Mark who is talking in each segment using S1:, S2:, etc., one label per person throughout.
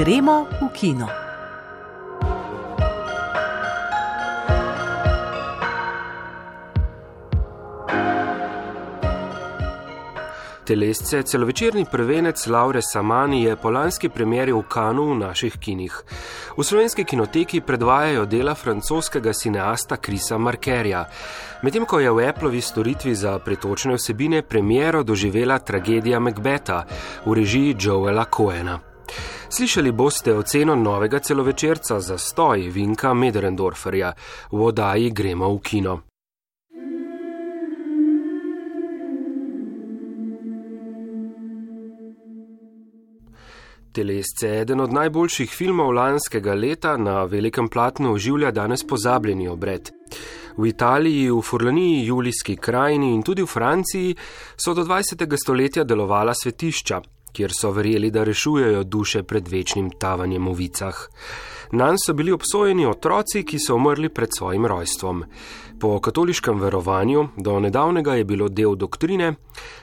S1: Gremo v kino.
S2: Telesce, celovečerni prvenec Laure Samani je po lanski premjeri v Kanu v naših kinih. V slovenski kinoteki predvajajo dela francoskega cineasta Krisa Markerja. Medtem ko je v Appleovi storitvi za pretočne vsebine premjero doživela tragedija Macbeta v režiji Joela Coena. Slišali boste oceno novega celovečerca za stoj Vinka Mederendorferja v oddaji Gremo v kino. Telesce, eden od najboljših filmov lanskega leta, na velikem platnu oživlja danes pozabljeni obred. V Italiji, v Furlaniji, Julijski krajini in tudi v Franciji so do 20. stoletja delovala svetišča, kjer so verjeli, da rešujejo duše pred večnim tavanjem v vicah. Nan so bili obsojeni otroci, ki so umrli pred svojim rojstvom. Po katoliškem verovanju, do nedavnega je bilo del doktrine,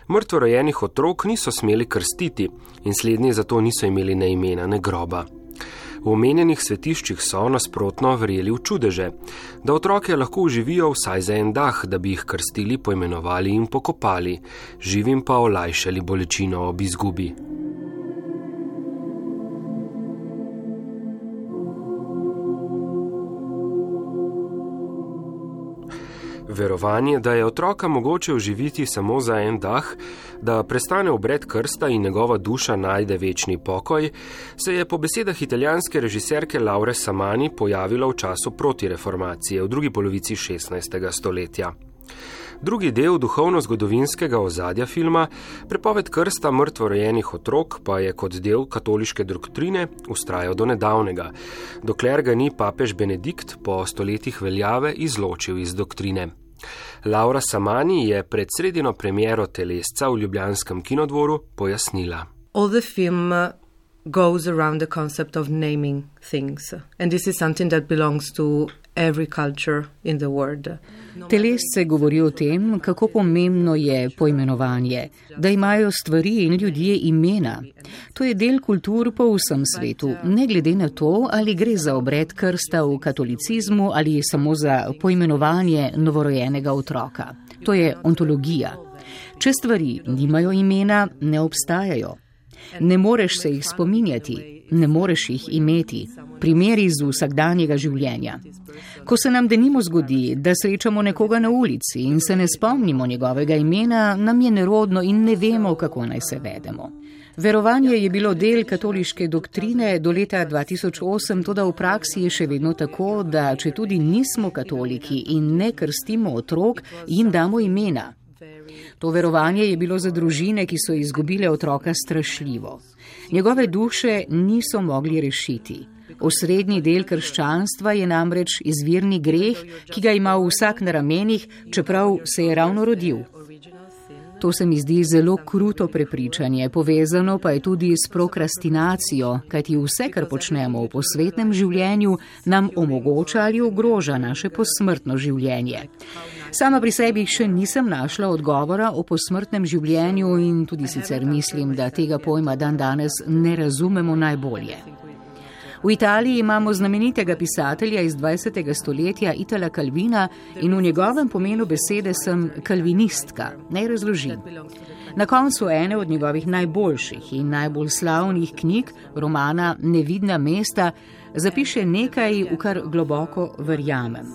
S2: mrtvorojenih otrok niso smeli krstiti in slednji zato niso imeli ne imena, ne groba. V omenjenih svetiščih so nasprotno verjeli v čudeže, da otroke lahko uživijo vsaj za en dah, da bi jih krstili, poimenovali in pokopali, živim pa olajšali bolečino ob izgubi. Verovanje, da je otroka mogoče oživiti samo za en dah, da prestane obred krsta in njegova duša najde večni pokoj, se je po besedah italijanske režiserke Laure Samani pojavilo v času protireformacije v drugi polovici 16. stoletja. Drugi del duhovno-zgodovinskega ozadja filma, prepoved krsta mrtvorojenih otrok, pa je kot del katoliške doktrine ustrajal do nedavnega, dokler ga ni papež Benedikt po stoletjih veljave izločil iz doktrine. Laura Samani je pred sredino premjero telesca v Ljubljanskem kinodvoru pojasnila.
S3: Goes around the concept of naming things, and this is something that belongs to
S4: Telesce govori o tem, kako pomembno je poimenovanje, da imajo stvari in ljudje imena. To je del kultur po vsem svetu, ne glede na to, ali gre za obred krsta v katolicizmu ali samo za poimenovanje novorojenega otroka. To je ontologija. Če stvari nimajo imena, ne obstajajo. Ne moreš se jih spominjati, ne moreš jih imeti. Primeri iz vsakdanjega življenja. Ko se nam denimo zgodi, da srečamo nekoga na ulici in se ne spomnimo njegovega imena, nam je nerodno in ne vemo, kako naj se vedemo. Verovanje je bilo del katoliške doktrine do leta 2008, tudi v praksi je še vedno tako, da če tudi nismo katoliki in ne krstimo otrok, jim damo imena. To verovanje je bilo za družine, ki so izgubile otroka, strašljivo. Njegove duše niso mogli rešiti. Osrednji del krščanstva je namreč izvirni greh, ki ga ima vsak na ramenih, čeprav se je ravno rodil. To se mi zdi zelo kruto prepričanje, povezano pa je tudi s prokrastinacijo, kajti vse, kar počnemo v posvetnem življenju, nam omogoča ali ogroža naše posmrtno življenje. Sama pri sebi še nisem našla odgovora o posmrtnem življenju in tudi sicer mislim, da tega pojma dan danes ne razumemo najbolje. V Italiji imamo znamenitega pisatelja iz 20. stoletja Itala Calvina in v njegovem pomenu besede sem kalvinistka. Naj razložim. Na koncu ene od njegovih najboljših in najbolj slavnih knjig, romana Nevidna mesta, zapiše nekaj, v kar globoko verjamem.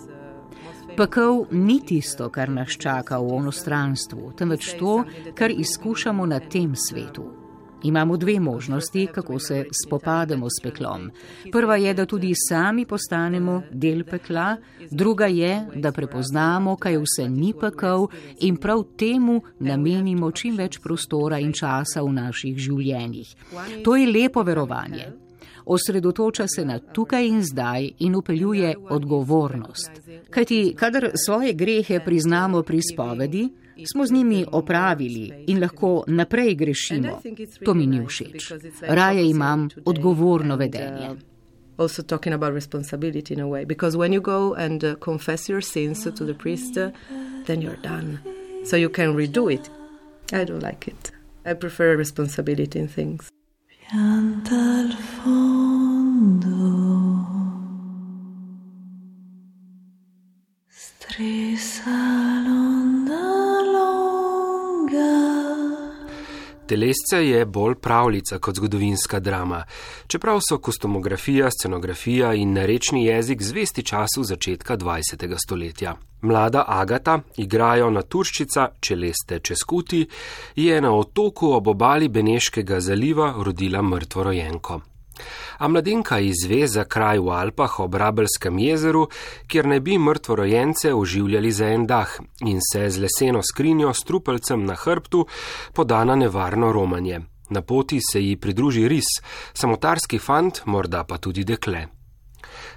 S4: Pekel ni tisto, kar nas čaka v onostranstvu, temveč to, kar izkušamo na tem svetu. Imamo dve možnosti, kako se spopademo s peklom. Prva je, da tudi sami postanemo del pekla, druga je, da prepoznamo, kaj vse ni pekel in prav temu namenimo čim več prostora in časa v naših življenjih. To je lepo verovanje osredotoča se na tukaj in zdaj in upeljuje odgovornost. Kajti, kadar svoje grehe priznamo pri spovedi, smo z njimi opravili in lahko naprej grešimo. To mi ni všeč. Raje imam odgovorno vedenje. Also, talking about responsibility in a way, because when you go and uh, confess your sins to the priest, uh, then you're done. So you can redo it. I don't like it. I prefer responsibility in things. Stresa.
S2: Telesce je bolj pravljica kot zgodovinska drama, čeprav so kostumografija, scenografija in narečni jezik zvesti času začetka 20. stoletja. Mlada Agata, igrajo naturščica Čeleste Českuti, je na otoku ob obali Beneškega zaliva rodila mrtvorojenko. A mladenka izve za kraj v Alpah ob Rabelskem jezeru, kjer ne bi mrtvorojence oživljali za en dah in se z leseno skrinjo s trupelcem na hrbtu podana nevarno romanje. Na poti se ji pridruži ris, samotarski fant, morda pa tudi dekle.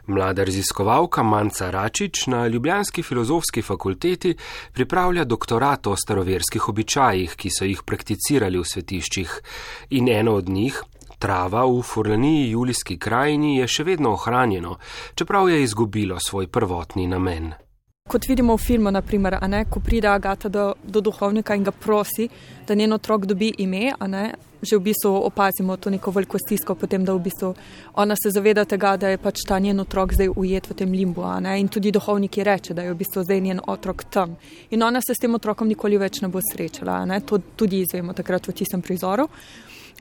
S2: Mlada raziskovalka Manca Račič na Ljubljanski filozofski fakulteti pripravlja doktorat o staroverskih običajih, ki so jih prakticirali v svetiščih, in eno od njih, Trava v Furlaniji Julijski krajini je še vedno ohranjeno, čeprav je izgubilo svoj prvotni namen.
S1: Kot vidimo v filmu, naprimer, ne, ko pride Agata do, do duhovnika in ga prosi, da njen otrok dobi ime, ne, že v bistvu opazimo to neko veliko stisko, potem da v bistvu ona se zaveda tega, da je pač ta njen otrok zdaj ujet v tem limbu. Ne, in tudi duhovnik je reče, da je v bistvu zdaj njen otrok tam. In ona se s tem otrokom nikoli več ne bo srečala. Ne, to tudi izvemo takrat v tistem prizoru.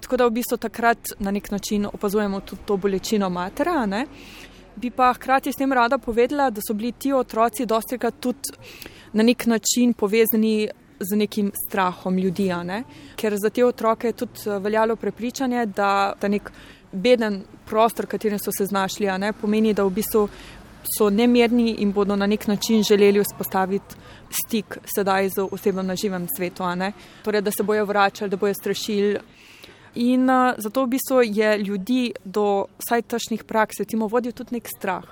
S1: Tako da v bistvu takrat na nek način opazujemo tudi to bolečino matera. Ne? Bi pa hkrati s tem rada povedala, da so bili ti otroci dosti krat tudi na nek način povezani z nekim strahom ljudi. Ne? Ker za te otroke je tudi eh, veljalo prepričanje, da ta nek beden prostor, v katerem so se znašli, ne, pomeni, da v bistvu so nemirni in bodo na nek način želeli vzpostaviti stik sedaj z osebo na živem svetu. Torej, da se bojo vračali, da bojo strašili. In uh, zato v bistvu je ljudi do vsaj tašnih praks, recimo, vodil tudi nek strah.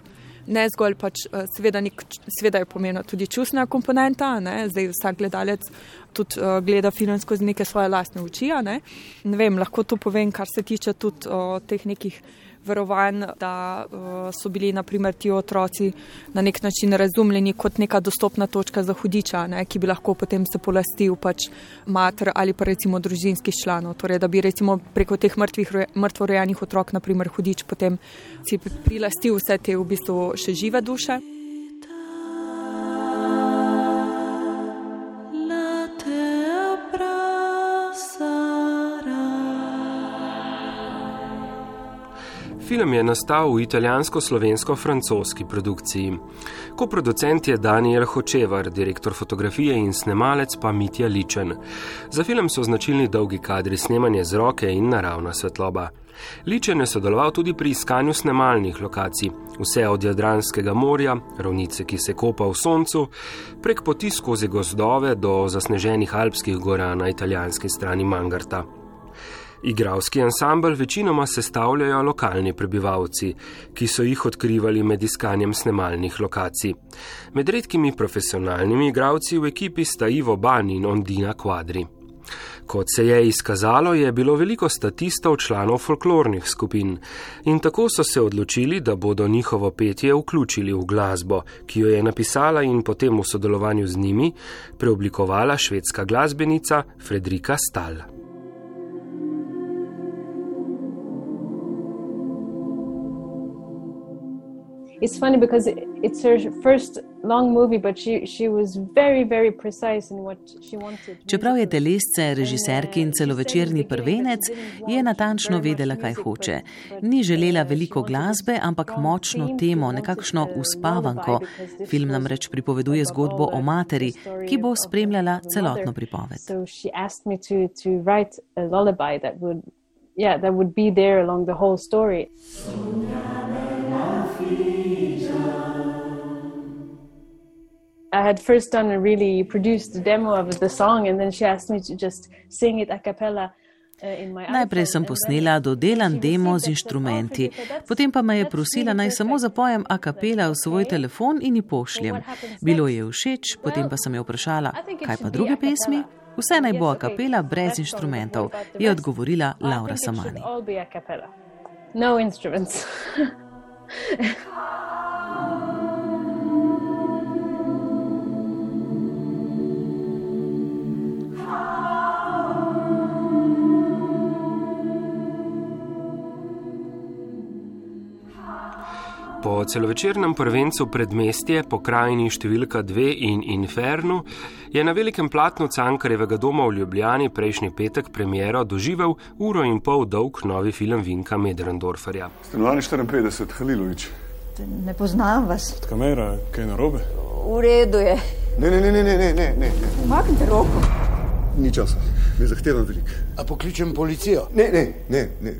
S1: Ne zgolj pač, uh, seveda, nek, seveda je pomenila tudi čustna komponenta, ne? zdaj vsak gledalec tudi uh, gleda film skozi neke svoje lastne oči. Ne? ne vem, lahko to povem, kar se tiče tudi uh, teh nekih verovanj, da uh, so bili naprimer ti otroci na nek način razumljeni kot neka dostopna točka za hudiča, ne, ki bi lahko potem se polastil pač mater ali pa recimo družinskih članov. Torej, da bi recimo preko teh mrtvih, mrtvorojenih otrok, naprimer hudič, potem si prilastil vse te v bistvu še žive duše.
S2: Film je nastal v italijansko-slovensko-francoski produkciji. Koproducent je Daniel Hočevar, direktor fotografije in snemalec pa Mitja Ličen. Za film so značilni dolgi kadri snemanja z roke in naravna svetloba. Ličen je sodeloval tudi pri iskanju snemalnih lokacij, vse od Jadranskega morja, ravnice, ki se kopa v soncu, prek poti skozi gozdove do zasneženih alpskih gora na italijanski strani Mangarta. Igravski ansambl večinoma sestavljajo lokalni prebivalci, ki so jih odkrivali med iskanjem snemalnih lokacij. Med redkimi profesionalnimi igravci v ekipi sta Ivo Ban in Ondina Quadri. Kot se je izkazalo, je bilo veliko statistov članov folklornih skupin in tako so se odločili, da bodo njihovo petje vključili v glasbo, ki jo je napisala in potem v sodelovanju z njimi preoblikovala švedska glasbenica Fredrika Stahl.
S5: It's funny because it's her first long movie, but she, she was very, very precise in what she wanted.
S4: Čeprav je telesce, režiserki in celovečerni prvenec, je natančno vedela, kaj hoče. Ni želela veliko glasbe, ampak močno temo, nekakšno uspavanko. Film namreč pripoveduje zgodbo o materi, ki bo spremljala celotno pripoved.
S5: Yeah, that would be there along the whole story. I had first done a really produced demo of the song, and then she asked me to just sing it a cappella. Uh,
S4: Najprej sem posnela dodelan demo z inštrumenti, potem pa me je prosila naj samo zapojem a capella v svoj telefon in ji pošljem. Bilo je všeč, potem pa sem jo vprašala, kaj pa druge pesmi? Vse naj bo a capella brez inštrumentov, je odgovorila Laura Samani.
S5: No instruments.
S2: Po celovečernem prvencu predmestje, pokrajini številka 2 in Infernu, je na velikem platnu Cankarevega doma v Ljubljani prejšnji petek premjero doživel uro in pol dolg novi film Vinka Medrendorferja.
S6: Stanovanje 54, Halilovič.
S7: Ne poznam vas.
S6: Kamera, kaj narobe?
S7: V redu je.
S6: Ne, ne, ne, ne, ne, ne, ne. ne.
S7: Umaknite roko.
S6: Ni časa, ne zahtevam veliko.
S8: A pokličem policijo?
S6: Ne, ne, ne. ne.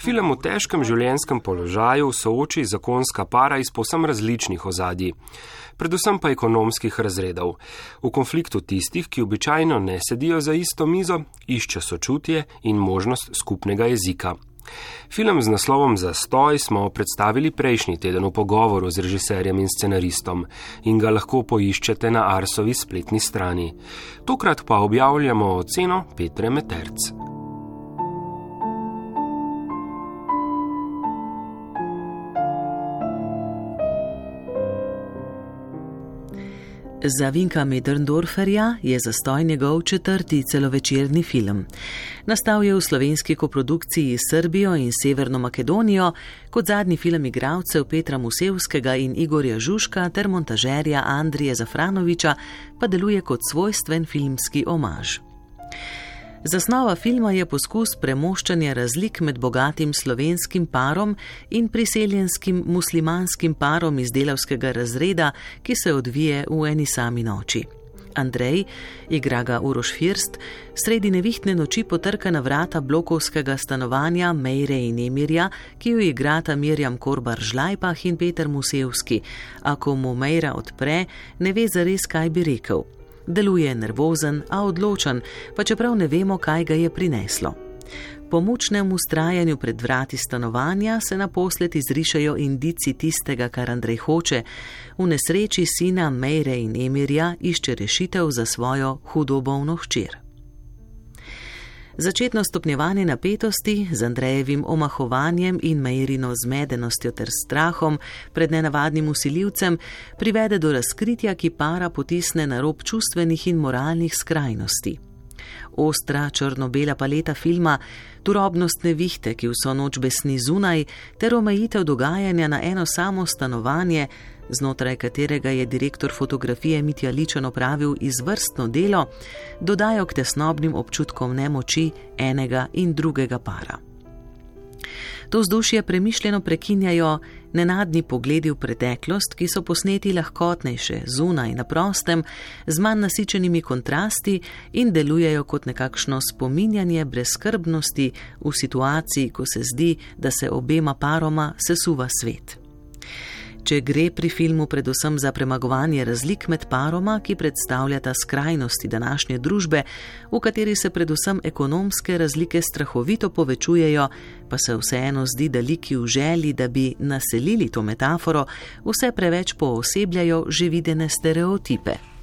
S2: Film v težkem življenjskem položaju sooči zakonska para iz posem različnih ozadij, predvsem pa ekonomskih razredov. V konfliktu tistih, ki običajno ne sedijo za isto mizo, išče sočutje in možnost skupnega jezika. Film z naslovom Zastoj smo predstavili prejšnji teden v pogovoru z režiserjem in scenaristom in ga lahko poiščete na Arsovi spletni strani. Tokrat pa objavljamo oceno Petre Meterc.
S9: Za Vinka Medrndorferja je zastoj njegov četrti celovečerni film. Nastal je v slovenski koprodukciji s Srbijo in Severno Makedonijo, kot zadnji film igralcev Petra Musevskega in Igorja Žuška ter montažerja Andrije Zafranoviča, pa deluje kot svojstven filmski omaž. Zasnova filma je poskus premoščanja razlik med bogatim slovenskim parom in priseljenskim muslimanskim parom iz delavskega razreda, ki se odvije v eni sami noči. Andrej, igra ga Uroš First, sredi nevihtne noči potrka na vrata blokovskega stanovanja Mejre in Emirja, ki jo igrata Mirjam Korbar Žlajpah in Peter Musevski, a ko mu Mejra odpre, ne ve zares, kaj bi rekel. Deluje nervozen, a odločen, pa čeprav ne vemo, kaj ga je prineslo. Po mučnem ustrajanju pred vrati stanovanja se naposled izrišajo indici tistega, kar Andrej hoče. V nesreči sina Mejre in Emirja išče rešitev za svojo hudobovno hčer. Začetno stopnjevanje napetosti z Andrejevim omahovanjem in Mejrino zmedenostjo ter strahom pred nenavadnim usiljivcem privede do razkritja, ki para potisne na rob čustvenih in moralnih skrajnosti. Ostra črno-bela paleta filma, turobnostne vihte, ki vso noč besni zunaj, ter omejitev dogajanja na eno samo stanovanje, znotraj katerega je direktor fotografije Mitja Ličen opravil izvrstno delo, dodajo k tesnobnim občutkom nemoči enega in drugega para. To vzdušje premišljeno prekinjajo nenadni pogledi v preteklost, ki so posneti lahkotnejše, zunaj, na prostem, z manj nasičenimi kontrasti in delujejo kot nekakšno spominjanje brezskrbnosti v situaciji, ko se zdi, da se obema paroma sesuva svet če gre pri filmu predvsem za premagovanje razlik med paroma, ki predstavljata skrajnosti današnje družbe, v kateri se predvsem ekonomske razlike strahovito povečujejo, pa se vseeno zdi, da liki v želji, da bi naselili to metaforo, vse preveč poosebljajo že videne stereotipe.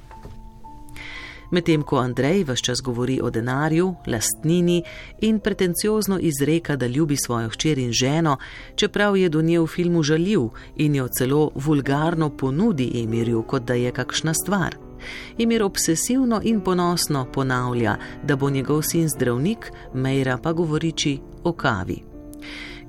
S9: Medtem ko Andrej vse čas govori o denarju, lastnini in pretenciozno izreka, da ljubi svojo hčer in ženo, čeprav je do nje v filmu žaljiv in jo celo vulgarno ponudi Emirju, kot da je kakšna stvar. Emir obsesivno in ponosno ponavlja, da bo njegov sin zdravnik, Mejra pa govoriči o kavi.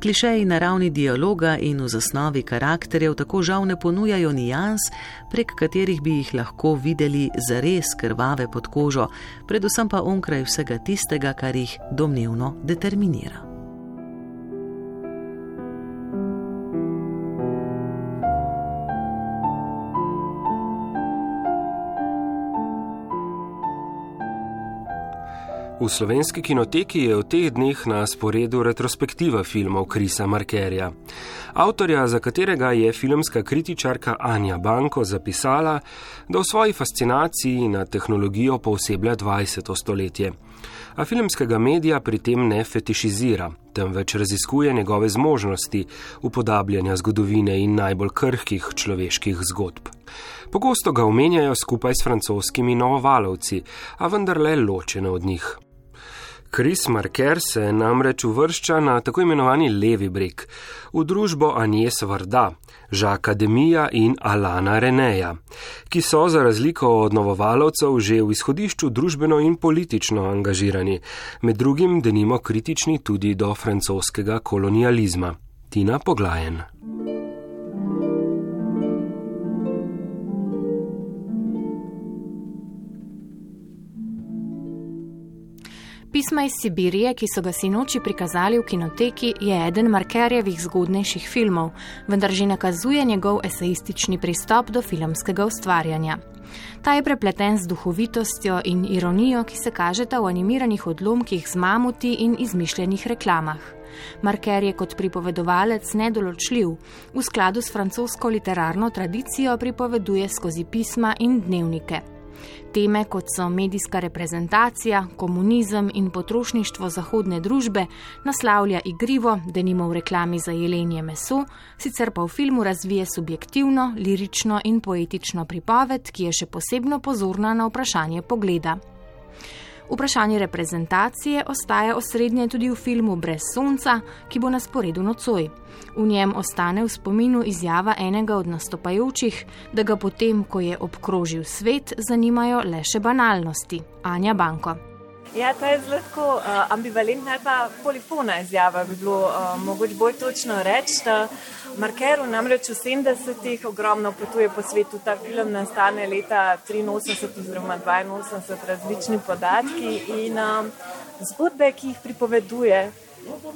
S9: Klišeji na ravni dialoga in v zasnovi karakterjev tako žal ne ponujajo nijans, prek katerih bi jih lahko videli zares krvave pod kožo, predvsem pa onkraj vsega tistega, kar jih domnevno determinira.
S2: V slovenski kinoteki je v teh dneh na sporedu retrospektiva filmov Krisa Markerja, avtorja, za katerega je filmska kritičarka Anja Banko zapisala, da v svoji fascinaciji na tehnologijo pooseblja 20. stoletje. A filmskega medija pri tem ne fetišizira, temveč raziskuje njegove zmožnosti upodabljanja zgodovine in najbolj krhkih človeških zgodb. Pogosto ga omenjajo skupaj s francoskimi novovalovci, a vendarle ločene od njih. Kris Marker se namreč uvršča na tako imenovani levi breg, v družbo Anjes Varda, Žaka Demija in Alana Reneja, ki so za razliko od novovalovcev že v izhodišču družbeno in politično angažirani, med drugim denimo kritični tudi do francoskega kolonializma. Tina Poglajen.
S8: Pisma iz Sibirije, ki so ga sinoči prikazali v kinoteki, je eden Markerjevih zgodnejših filmov, vendar že nakazuje njegov esejistični pristop do filmskega ustvarjanja. Ta je prepleten z duhovitostjo in ironijo, ki se kažeta v animiranih odlomkih z mamuti in izmišljenih reklamah. Marker je kot pripovedovalec nedoločljiv, v skladu s francosko literarno tradicijo pripoveduje skozi pisma in dnevnike. Teme kot so medijska reprezentacija, komunizem in potrošništvo zahodne družbe naslavlja igrivo, da nima v reklami za jelenje meso, sicer pa v filmu razvije subjektivno, lirično in poetično pripoved, ki je še posebno pozorna na vprašanje pogleda. Vprašanje reprezentacije ostaja osrednje tudi v filmu Brez sonca, ki bo na sporedu nocoj. V njem ostane v spominu izjava enega od nastopajočih, da ga potem, ko je obkrožil svet, zanimajo le še banalnosti. Anja Banko.
S10: Ja, to je zelo uh, ambivalentna ali pa polifona izjava, bi bilo uh, mogoče bolj točno reči. Markeru namreč v 70-ih ogromno potuje po svetu, ta film nastane leta 83 oziroma 82, različni podatki in um, zgodbe, ki jih pripoveduje,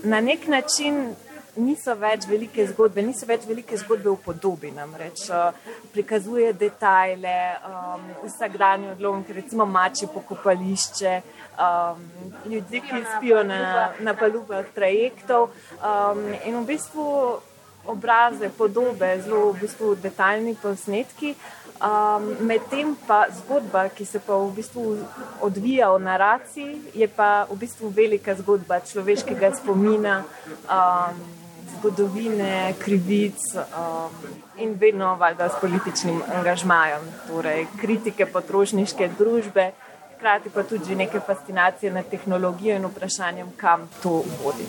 S10: na nek način niso več velike zgodbe, niso več velike zgodbe v podobi, namreč uh, prikazuje detajle, um, vsakdanje odlomke, recimo mači pokopališče, um, ljudi, ki spijo na, na palubah trajektov um, in v bistvu obraze, podobe, zelo v bistvu detaljni posnetki. Um, Medtem pa zgodba, ki se pa v bistvu odvija v naraciji, je pa v bistvu velika zgodba človeškega spomina, um, zgodovine, krivic um, in vedno valjda s političnim angažmajem, torej kritike potrošniške družbe, hkrati pa tudi neke fascinacije nad tehnologijo in vprašanjem, kam to vodi.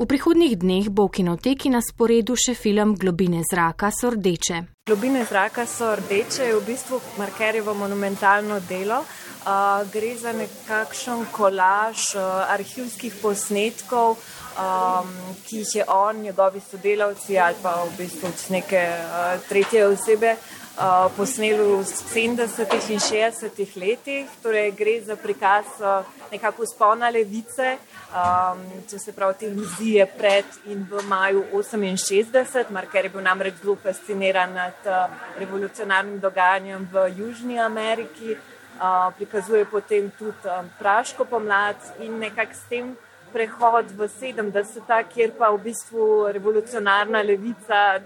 S8: V prihodnjih dneh bo v kinoteki na sporedu še film Globine zraka so rdeče.
S10: Globine zraka so rdeče je v bistvu Markerjevo monumentalno delo. Uh, gre za nekakšen kolaž uh, arhivskih posnetkov, um, ki jih je on, njegovi sodelavci ali pa v bistvu neke uh, tretje osebe uh, posneli v 70-ih in 60-ih letih. Torej, gre za prikaz uh, nekako spona levice um, to se pravi te iluzije pred in v maju 68, Marker je bil namreč zelo fasciniran nad uh, revolucionarnim dogajanjem v Južni Ameriki, uh, prikazuje potem tudi um, Praško pomlad in nekako s tem prehod v 70-ta, kjer pa v bistvu revolucionarna levica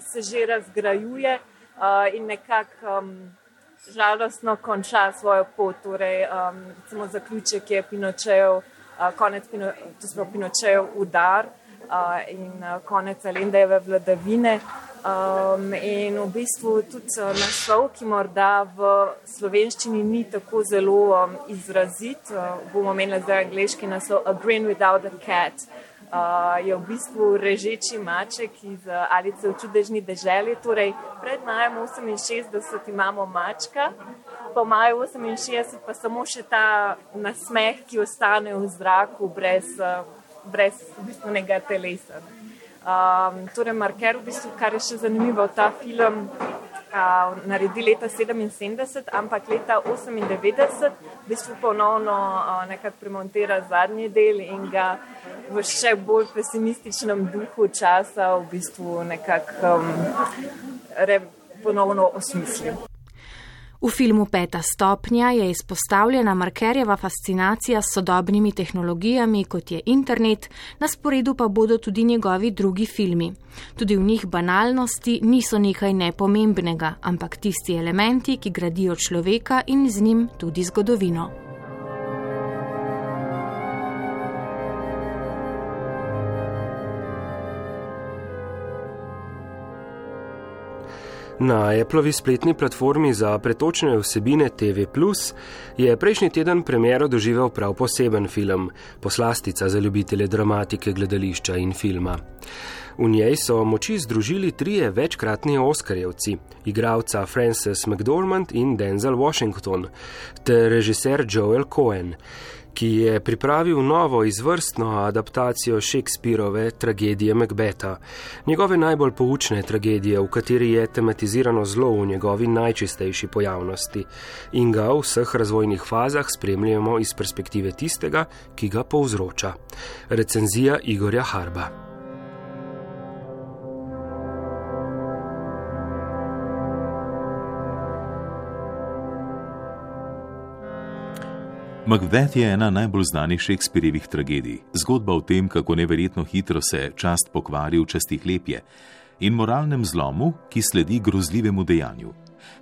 S10: se že razgrajuje uh, in nekako um, žalostno konča svojo pot. Torej, um, recimo zaključek je Pinočev konec Pinočejev udar in konec Alendejeve vladavine. Um, in v bistvu tudi naslov, ki morda v slovenščini ni tako zelo um, izrazit, uh, bomo imeli zdaj angliški naslov A Green Without a Cat. Uh, je v bistvu režeči maček iz Alice v čudežni deželi. Torej, pred majem 68 imamo mačka, po maju 68 pa samo še ta nasmeh, ki ostane v zraku brez, uh, brez v bistvu nekega telesa. Um, torej, Marker, v bistvu, kar je še zanimivo, ta film uh, naredi leta 77, ampak leta 98 v bistvu ponovno uh, nekako premontira zadnji del in ga v še bolj pesimističnem duhu časa v bistvu nekako um, ponovno osmisli.
S8: V filmu Peta stopnja je izpostavljena Markerjeva fascinacija s sodobnimi tehnologijami, kot je internet, na sporedu pa bodo tudi njegovi drugi filmi. Tudi v njih banalnosti niso nekaj nepomembnega, ampak tisti elementi, ki gradijo človeka in z njim tudi zgodovino.
S2: Na Appleovi spletni platformi za pretočne vsebine TV Plus je prejšnji teden premjero doživel prav poseben film, poslastica za ljubitele dramatike, gledališča in filma. V njej so moči združili trije večkratni Oscarjevci, igralca Frances McDormand in Denzel Washington, ter režiser Joel Cohen ki je pripravil novo izvrstno adaptacijo Shakespeareove tragedije Macbeta, njegove najbolj poučne tragedije, v kateri je tematizirano zlo v njegovi najčistejši pojavnosti in ga v vseh razvojnih fazah spremljamo iz perspektive tistega, ki ga povzroča. Recenzija Igorja Harba.
S11: Macbeth je ena najbolj znanih Shakespearjevih tragedij, zgodba o tem, kako neverjetno hitro se čast pokvari v častih lepje in moralnem zlomu, ki sledi grozljivemu dejanju.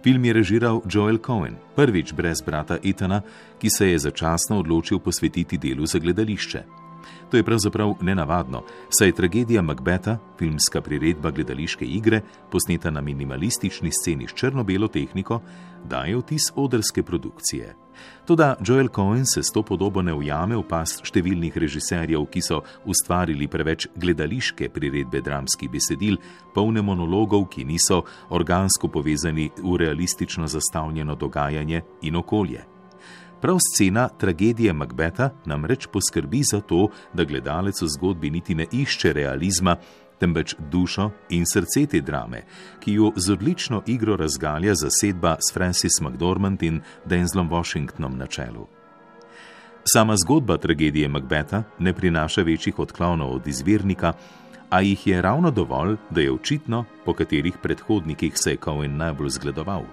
S11: Film je režiral Joel Cohen, prvič brez brata Etana, ki se je začasno odločil posvetiti delu za gledališče. To je pravzaprav nenavadno, saj je tragedija Macbeta, filmska priredba gledališke igre, posneta na minimalistični sceni s črno-belo tehniko, daje vtis odrske produkcije. Toda Joel Cohen se s to podobo ne ujame v pas številnih režiserjev, ki so ustvarili preveč gledališke priredbe dramskih besedil, polne monologov, ki niso organsko povezani v realistično zastavljeno dogajanje in okolje. Prav scena tragedije Macbeta namreč poskrbi za to, da gledalec v zgodbi niti ne išče realizma, temveč dušo in srce te drame, ki jo z odlično igro razgalja zasedba s Francis McDormand in Denzlom Washingtonom na čelu. Sama zgodba tragedije Macbeta ne prinaša večjih odklonov od izvirnika, a jih je ravno dovolj, da je očitno, po katerih predhodnikih se je Cohen najbolj zgledoval.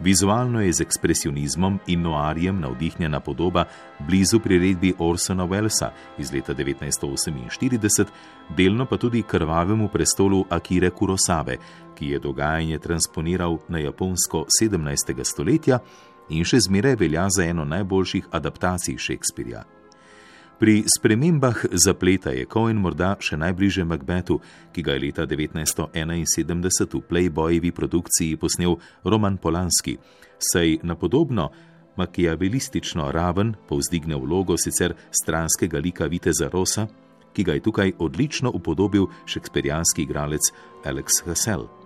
S11: Vizualno je z ekspresionizmom in noarjem navdihnjena podoba blizu priredbi Orsona Wellsa iz leta 1948, delno pa tudi krvavemu prestolu Akire Kurosave, ki je dogajanje transponiral na japonsko 17. stoletja in še zmeraj velja za eno najboljših adaptacij Shakespearja. Pri spremembah zapleta je Cohen morda še najbliže Macbethu, ki ga je leta 1971 v Playboyevi produkciji posnel Roman Polanski, saj na podobno makiavelistično raven povzdigne vlogo sicer stranskega lika Viteza Rosa, ki ga je tukaj odlično upodobil šeksperijanski igralec Alex Hassel.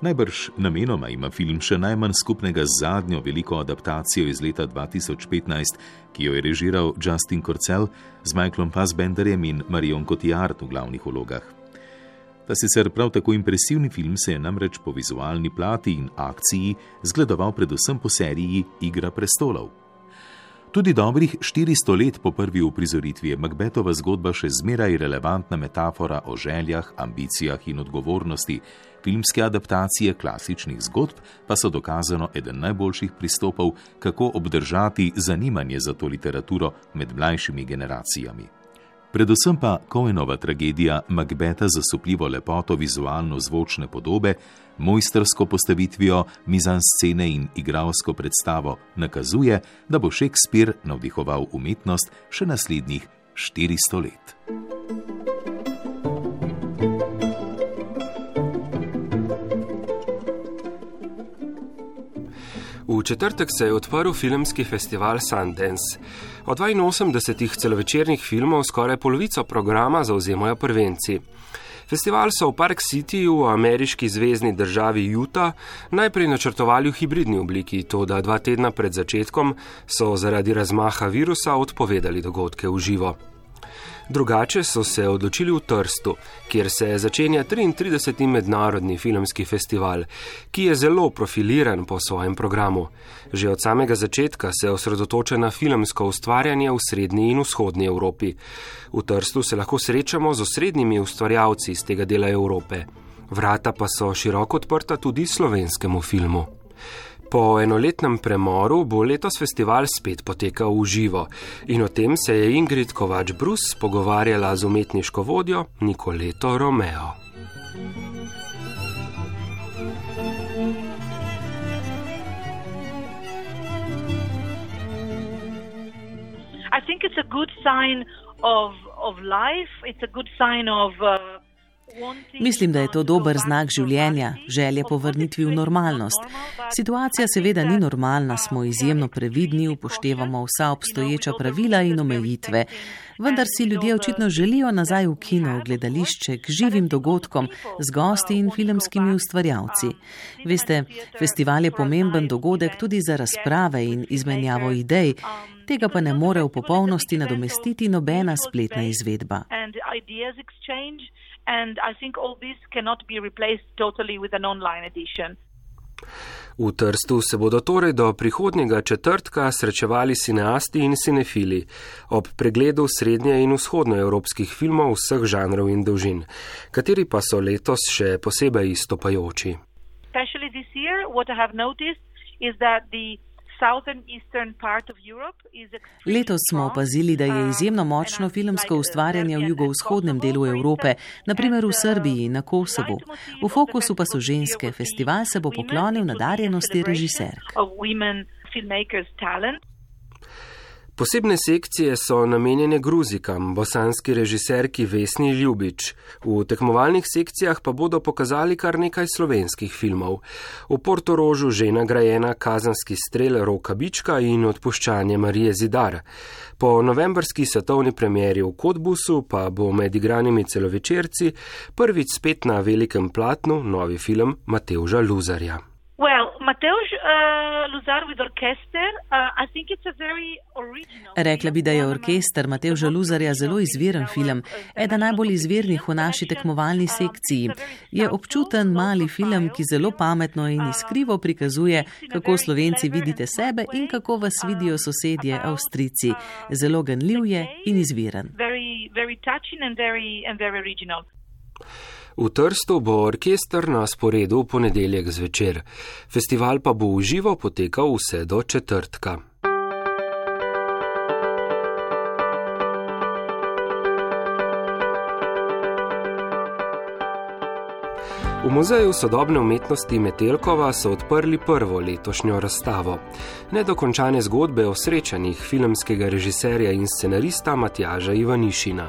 S11: Najbrž namenoma ima film še najmanj skupnega z zadnjo veliko adaptacijo iz leta 2015, ki jo je režiral Justin Korcel z Michaelom Fassbenderjem in Marion Cotillard v glavnih vlogah. Ta sicer prav tako impresivni film se je namreč po vizualni plati in akciji zgledoval predvsem po seriji Igra prestolov. Tudi dobrih 400 let po prvi uprizoritvi je Macbethova zgodba še zmeraj relevantna metafora o željah, ambicijah in odgovornosti. Filmske adaptacije klasičnih zgodb pa so dokazano eden najboljših pristopov, kako obdržati zanimanje za to literaturo med mlajšimi generacijami. Predvsem pa Koenova tragedija Macbeta za supljivo lepoto vizualno-zvočne podobe, mojstersko postavitvijo mizanscene in igralsko predstavo nakazuje, da bo Shakespeare navdihoval umetnost še naslednjih 400 let.
S2: V četrtek se je odprl filmski festival Sundance. Od 82 celovečernih filmov skoraj polovico programa zauzemajo prvenci. Festival so v Park Cityju v ameriški zvezdni državi Utah najprej načrtovali v hibridni obliki, to da dva tedna pred začetkom so zaradi razmaha virusa odpovedali dogodke v živo. Drugače so se odločili v Trstu, kjer se začenja 33. mednarodni filmski festival, ki je zelo profiliran po svojem programu. Že od samega začetka se osredotoča na filmsko ustvarjanje v srednji in vzhodni Evropi. V Trstu se lahko srečamo z osrednjimi ustvarjalci iz tega dela Evrope. Vrata pa so široko odprta tudi slovenskemu filmu. Po enoletnem premoru bo letos festival spet potekal v živo in o tem se je Ingrid Kovač Brus pogovarjala z umetniško vodjo Nikoleto Romeo.
S12: I think it's a good sign of, of life. It's a good sign of uh,
S9: Mislim, da je to dober znak življenja, želja po vrnitvi v normalnost. Situacija seveda ni normalna, smo izjemno previdni, upoštevamo vsa obstoječa pravila in omejitve. Vendar si ljudje očitno želijo nazaj v kino, v gledališče, k živim dogodkom, z gosti in filmskimi ustvarjalci. Veste, festival je pomemben dogodek tudi za razprave in izmenjavo idej, tega pa ne more v popolnosti nadomestiti nobena spletna izvedba.
S12: And I think all this cannot be replaced totally with an online edition.
S2: V Trstu se bodo torej do prihodnjega četrtka srečevali cineasti in cinefili ob pregledu srednje in vzhodnoevropskih filmov vseh žanrov in dolžin, kateri pa so letos še posebej izstopajoči.
S9: Letos smo opazili, da je izjemno močno filmsko ustvarjanje v jugovzhodnem delu Evrope, naprimer v Srbiji in na Kosovu. V fokusu pa so ženske. Festival se bo poklonil nadarjenosti režiser.
S2: Posebne sekcije so namenjene Gruzikam, bosanski režiserki Vesni Ljubič. V tekmovalnih sekcijah pa bodo pokazali kar nekaj slovenskih filmov. V Portorožu že nagrajena kazanski strel Roka Bička in odpuščanje Marije Zidar. Po novembrski svetovni premjeri v Kotbusu pa bo med igranimi celovečerci prvič spet na velikem platnu novi film Mateuža Luzarja.
S12: Well, Mateusz uh, Luzar with orchestra, uh, I think it's a very original.
S9: Rekla bi, da je orkester Mateuža Luzarja zelo izviren film, eden najbolj izvirnih v naši tekmovalni sekciji. Je občuten mali film, ki zelo pametno in iskrivo prikazuje, kako slovenci vidite sebe in kako vas vidijo sosedje Avstrici. Zelo ganljiv je in izviren.
S12: Very, very
S2: V Trstu bo orkester na sporedu v ponedeljek zvečer, festival pa bo v živo potekal vse do četrtka. V Muzeju sodobne umetnosti Metelkova so odprli prvo letošnjo razstavo. Nedokončane zgodbe o srečanjih filmskega režiserja in scenarista Matjaža Ivanišina.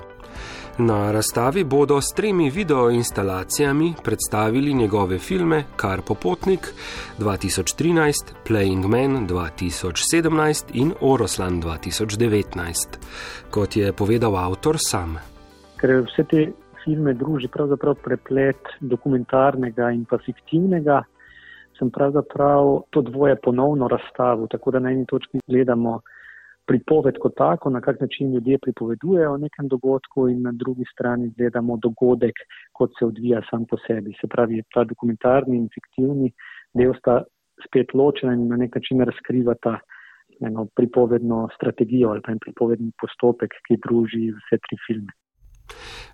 S2: Na razstavi bodo s tremi videoinstalacijami predstavili njegove filme Kar popotnik 2013, Playing Man 2017 in Oroslan 2019, kot je povedal avtor sam.
S13: Ker vse te filme druži pravzaprav preplet dokumentarnega in pa fiktivnega, sem pravzaprav to dvoje ponovno razstavil, tako da na eni točki gledamo pripoved kot tako, na kak način ljudje pripovedujejo o nekem dogodku in na drugi strani gledamo dogodek, kot se odvija sam po sebi. Se pravi, ta dokumentarni in fiktivni del sta spet ločena in na nek način razkrivata eno pripovedno strategijo ali pa en pripovedni postopek, ki druži vse tri filme.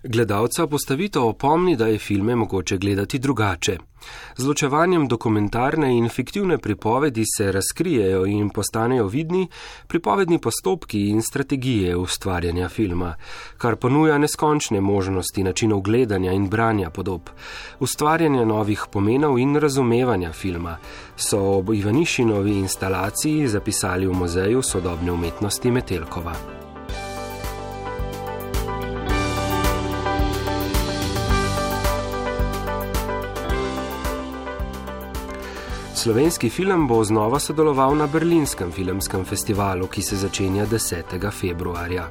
S2: Gledalca postavitev opomni, da je filme mogoče gledati drugače. Z ločevanjem dokumentarne in fiktivne pripovedi se razkrijejo in postanejo vidni pripovedni postopki in strategije ustvarjanja filma, kar ponuja neskončne možnosti načinov gledanja in branja podob, ustvarjanja novih pomenov in razumevanja filma, so ob Ivanišinovi instalaciji zapisali v Muzeju sodobne umetnosti Metelkova. Slovenski film bo znova sodeloval na Berlinskem filmskem festivalu, ki se začenja 10. februarja.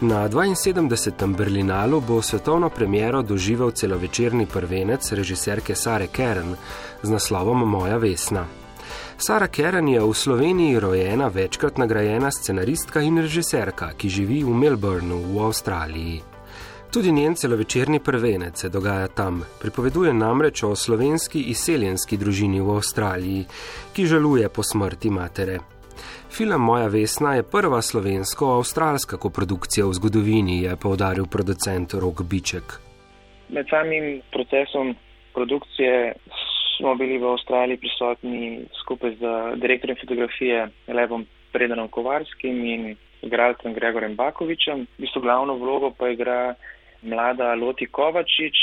S2: Na 72. Berlinalu bo svetovno premiero doživel celovečerni prvenec režiserke Sare Keren z naslovom Moja Vesna. Sara Keren je v Sloveniji rojena večkrat nagrajena scenaristka in režiserka, ki živi v Melbourneu v Avstraliji. Tudi njen celovečerni prvenec se dogaja tam. Pripoveduje namreč o slovenski izseljenski družini v Avstraliji, ki žaluje po smrti matere. Film Moja Vesna je prva slovensko-avstralska koprodukcija v zgodovini, je povdaril producent Rok Biček.
S14: Med samim procesom produkcije smo bili v Avstraliji prisotni skupaj z direktorjem fotografije Levom Predanom Kovarskim in igralcem Gregorjem Bakovičem. V bistvu glavno vlogo pa igra mlada Loti Kovačič,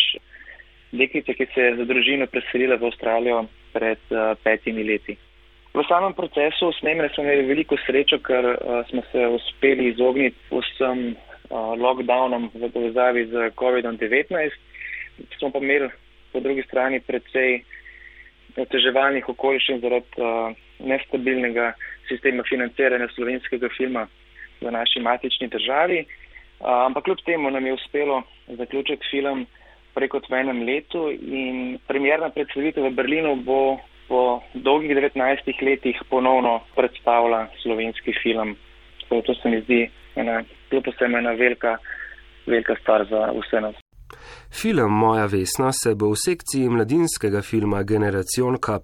S14: deklica, ki se je za družino preselila v Avstralijo pred uh, petimi leti. V samem procesu snemanja smo imeli veliko srečo, ker uh, smo se uspeli izogniti vsem uh, lockdownom v povezavi z COVID-19. smo pa imeli po drugi strani predvsej oteževalnih okoliščin zaradi uh, nestabilnega sistema financiranja slovenskega filma v naši matični državi. Ampak kljub temu nam je uspelo zaključiti film preko v enem letu in premjerna predstavitev v Berlinu bo po dolgih 19 letih ponovno predstavila slovenski film. Tako to se mi zdi ena, kljub vsem ena velika, velika stvar za vse nas.
S2: Film Moja Vesna se bo v sekciji mladinskega filma Generacion K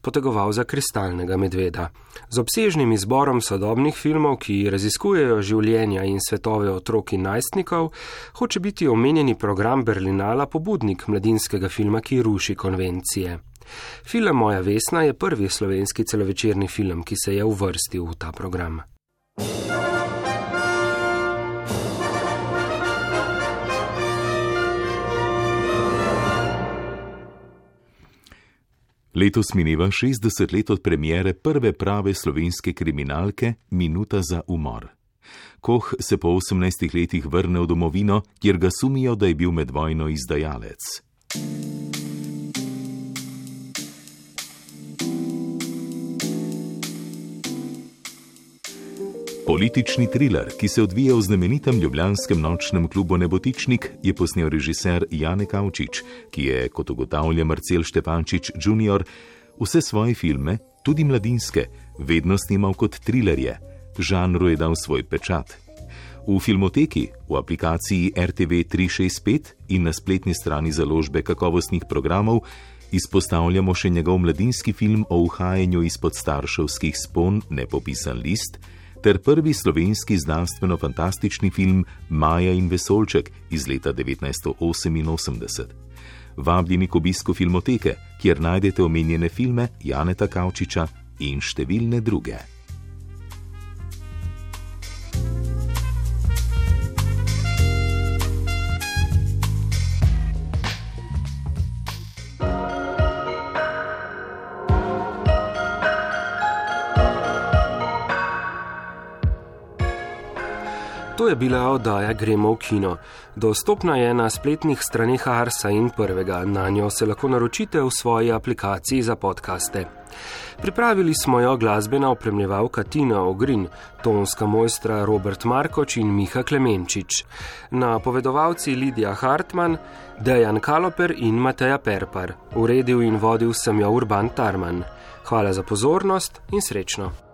S2: potegoval za kristalnega medveda. Z obsežnim izborom sodobnih filmov, ki raziskujejo življenja in svetove otrok in najstnikov, hoče biti omenjeni program Berlinala pobudnik mladinskega filma, ki ruši konvencije. Film Moja Vesna je prvi slovenski celovečerni film, ki se je uvrstil v ta program.
S11: Letos mineva 60 let od premjere prve prave slovenske kriminalke Minuta za umor. Koh se po 18 letih vrne v domovino, kjer ga sumijo, da je bil med vojno izdajalec. Politični thriller, ki se odvija v znamenitem ljubljanskem nočnem klubu Nebotičnik, je posnel režiser Jane Kavčič, ki je, kot ugotavlja Marcel Štefančič Jr., vse svoje filme, tudi mladinske, vedno snimal kot thrillerje. Žanru je dal svoj pečat. V filmoteki, v aplikaciji RTV 365 in na spletni strani založbe kakovostnih programov izpostavljamo še njegov mladinski film o uhajanju izpod starševskih spon Nepopisan list ter prvi slovenski znanstveno-fantastični film Maja in Vesolček iz leta 1988. Vabljeni k obisku filmoteke, kjer najdete omenjene filme Janeta Kavčiča in številne druge.
S2: To je bila oddaja Gremo v kino. Dostopna je na spletnih straneh Arsa in prvega. Na njo se lahko naročite v svoji aplikaciji za podkaste. Pripravili smo jo glasbena opremljevalka Tina Ogrin, tonska mojstra Robert Markoč in Miha Klemenčič, napovedovalci Lidija Hartmann, Dejan Kaloper in Mateja Perpar, uredil in vodil sem jo Urban Tarman. Hvala za pozornost in srečno!